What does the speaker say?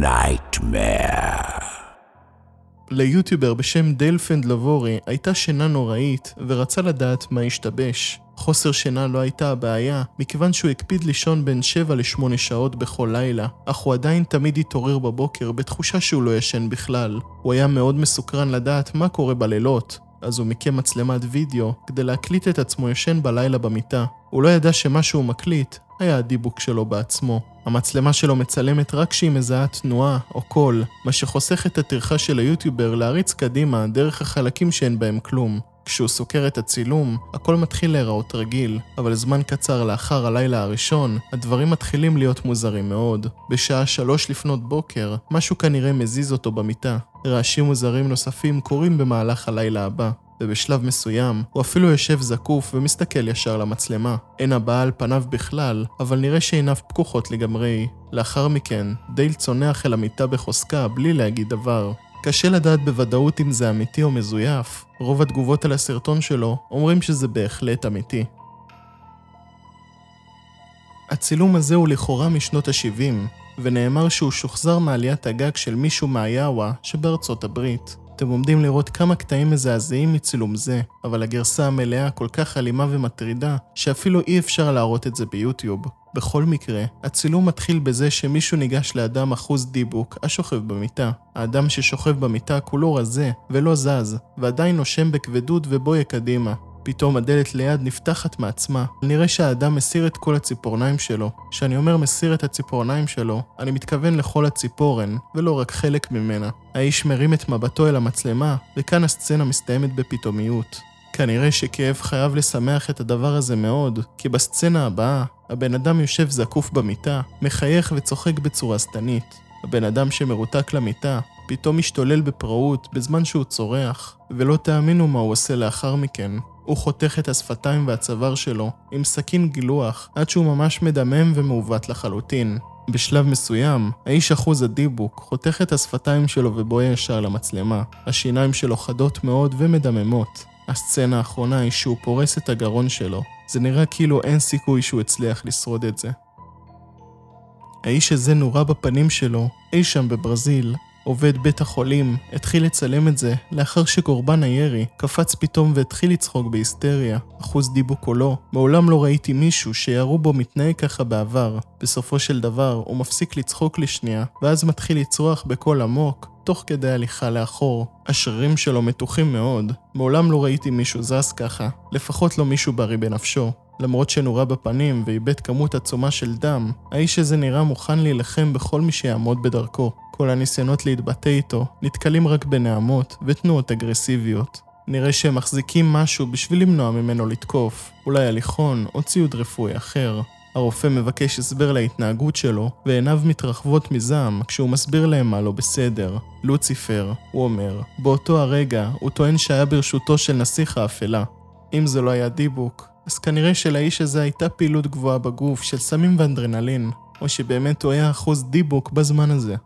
Nightmare. ליוטיובר בשם דלפנד לבורי הייתה שינה נוראית ורצה לדעת מה השתבש. חוסר שינה לא הייתה הבעיה, מכיוון שהוא הקפיד לישון בין 7 ל-8 שעות בכל לילה, אך הוא עדיין תמיד התעורר בבוקר בתחושה שהוא לא ישן בכלל. הוא היה מאוד מסוקרן לדעת מה קורה בלילות, אז הוא מיקם מצלמת וידאו כדי להקליט את עצמו ישן בלילה במיטה. הוא לא ידע שמה שהוא מקליט היה הדיבוק שלו בעצמו. המצלמה שלו מצלמת רק כשהיא מזהה תנועה או קול, מה שחוסך את הטרחה של היוטיובר להריץ קדימה דרך החלקים שאין בהם כלום. כשהוא סוקר את הצילום, הכל מתחיל להיראות רגיל, אבל זמן קצר לאחר הלילה הראשון, הדברים מתחילים להיות מוזרים מאוד. בשעה שלוש לפנות בוקר, משהו כנראה מזיז אותו במיטה. רעשים מוזרים נוספים קורים במהלך הלילה הבא. ובשלב מסוים, הוא אפילו יושב זקוף ומסתכל ישר למצלמה. אין הבעה על פניו בכלל, אבל נראה שעיניו פקוחות לגמרי. לאחר מכן, דייל צונח אל המיטה בחוזקה בלי להגיד דבר. קשה לדעת בוודאות אם זה אמיתי או מזויף. רוב התגובות על הסרטון שלו אומרים שזה בהחלט אמיתי. הצילום הזה הוא לכאורה משנות ה-70, ונאמר שהוא שוחזר מעליית הגג של מישהו מהיאווה שבארצות הברית. אתם עומדים לראות כמה קטעים מזעזעים מצילום זה, אבל הגרסה המלאה כל כך אלימה ומטרידה, שאפילו אי אפשר להראות את זה ביוטיוב. בכל מקרה, הצילום מתחיל בזה שמישהו ניגש לאדם אחוז דיבוק השוכב במיטה. האדם ששוכב במיטה כולו רזה ולא זז, ועדיין נושם בכבדות ובויה קדימה. פתאום הדלת ליד נפתחת מעצמה. נראה שהאדם מסיר את כל הציפורניים שלו. כשאני אומר מסיר את הציפורניים שלו, אני מתכוון לכל הציפורן, ולא רק חלק ממנה. האיש מרים את מבטו אל המצלמה, וכאן הסצנה מסתיימת בפתאומיות. כנראה שכאב חייב לשמח את הדבר הזה מאוד, כי בסצנה הבאה, הבן אדם יושב זקוף במיטה, מחייך וצוחק בצורה שטנית. הבן אדם שמרותק למיטה, פתאום משתולל בפראות בזמן שהוא צורח, ולא תאמינו מה הוא עושה לאחר מכן. הוא חותך את השפתיים והצוואר שלו עם סכין גילוח עד שהוא ממש מדמם ומעוות לחלוטין. בשלב מסוים, האיש אחוז הדיבוק חותך את השפתיים שלו ובוהה ישר למצלמה. השיניים שלו חדות מאוד ומדממות. הסצנה האחרונה היא שהוא פורס את הגרון שלו. זה נראה כאילו אין סיכוי שהוא הצליח לשרוד את זה. האיש הזה נורה בפנים שלו, אי שם בברזיל, עובד בית החולים התחיל לצלם את זה לאחר שקורבן הירי קפץ פתאום והתחיל לצחוק בהיסטריה. אחוז דיבוק או לא, מעולם לא ראיתי מישהו שירו בו מתנהג ככה בעבר. בסופו של דבר הוא מפסיק לצחוק לשנייה, ואז מתחיל לצרוח בקול עמוק, תוך כדי הליכה לאחור. השרירים שלו מתוחים מאוד, מעולם לא ראיתי מישהו זז ככה, לפחות לא מישהו בריא בנפשו. למרות שנורה בפנים ואיבד כמות עצומה של דם, האיש הזה נראה מוכן להילחם בכל מי שיעמוד בדרכו. כל הניסיונות להתבטא איתו נתקלים רק בנעמות ותנועות אגרסיביות. נראה שהם מחזיקים משהו בשביל למנוע ממנו לתקוף, אולי הליכון או ציוד רפואי אחר. הרופא מבקש הסבר להתנהגות שלו, ועיניו מתרחבות מזעם כשהוא מסביר להם מה לא בסדר. לוציפר, הוא אומר, באותו הרגע הוא טוען שהיה ברשותו של נסיך האפלה. אם זה לא היה דיבוק, אז כנראה שלאיש הזה הייתה פעילות גבוהה בגוף של סמים ואנדרנלין, או שבאמת הוא היה אחוז דיבוק בזמן הזה.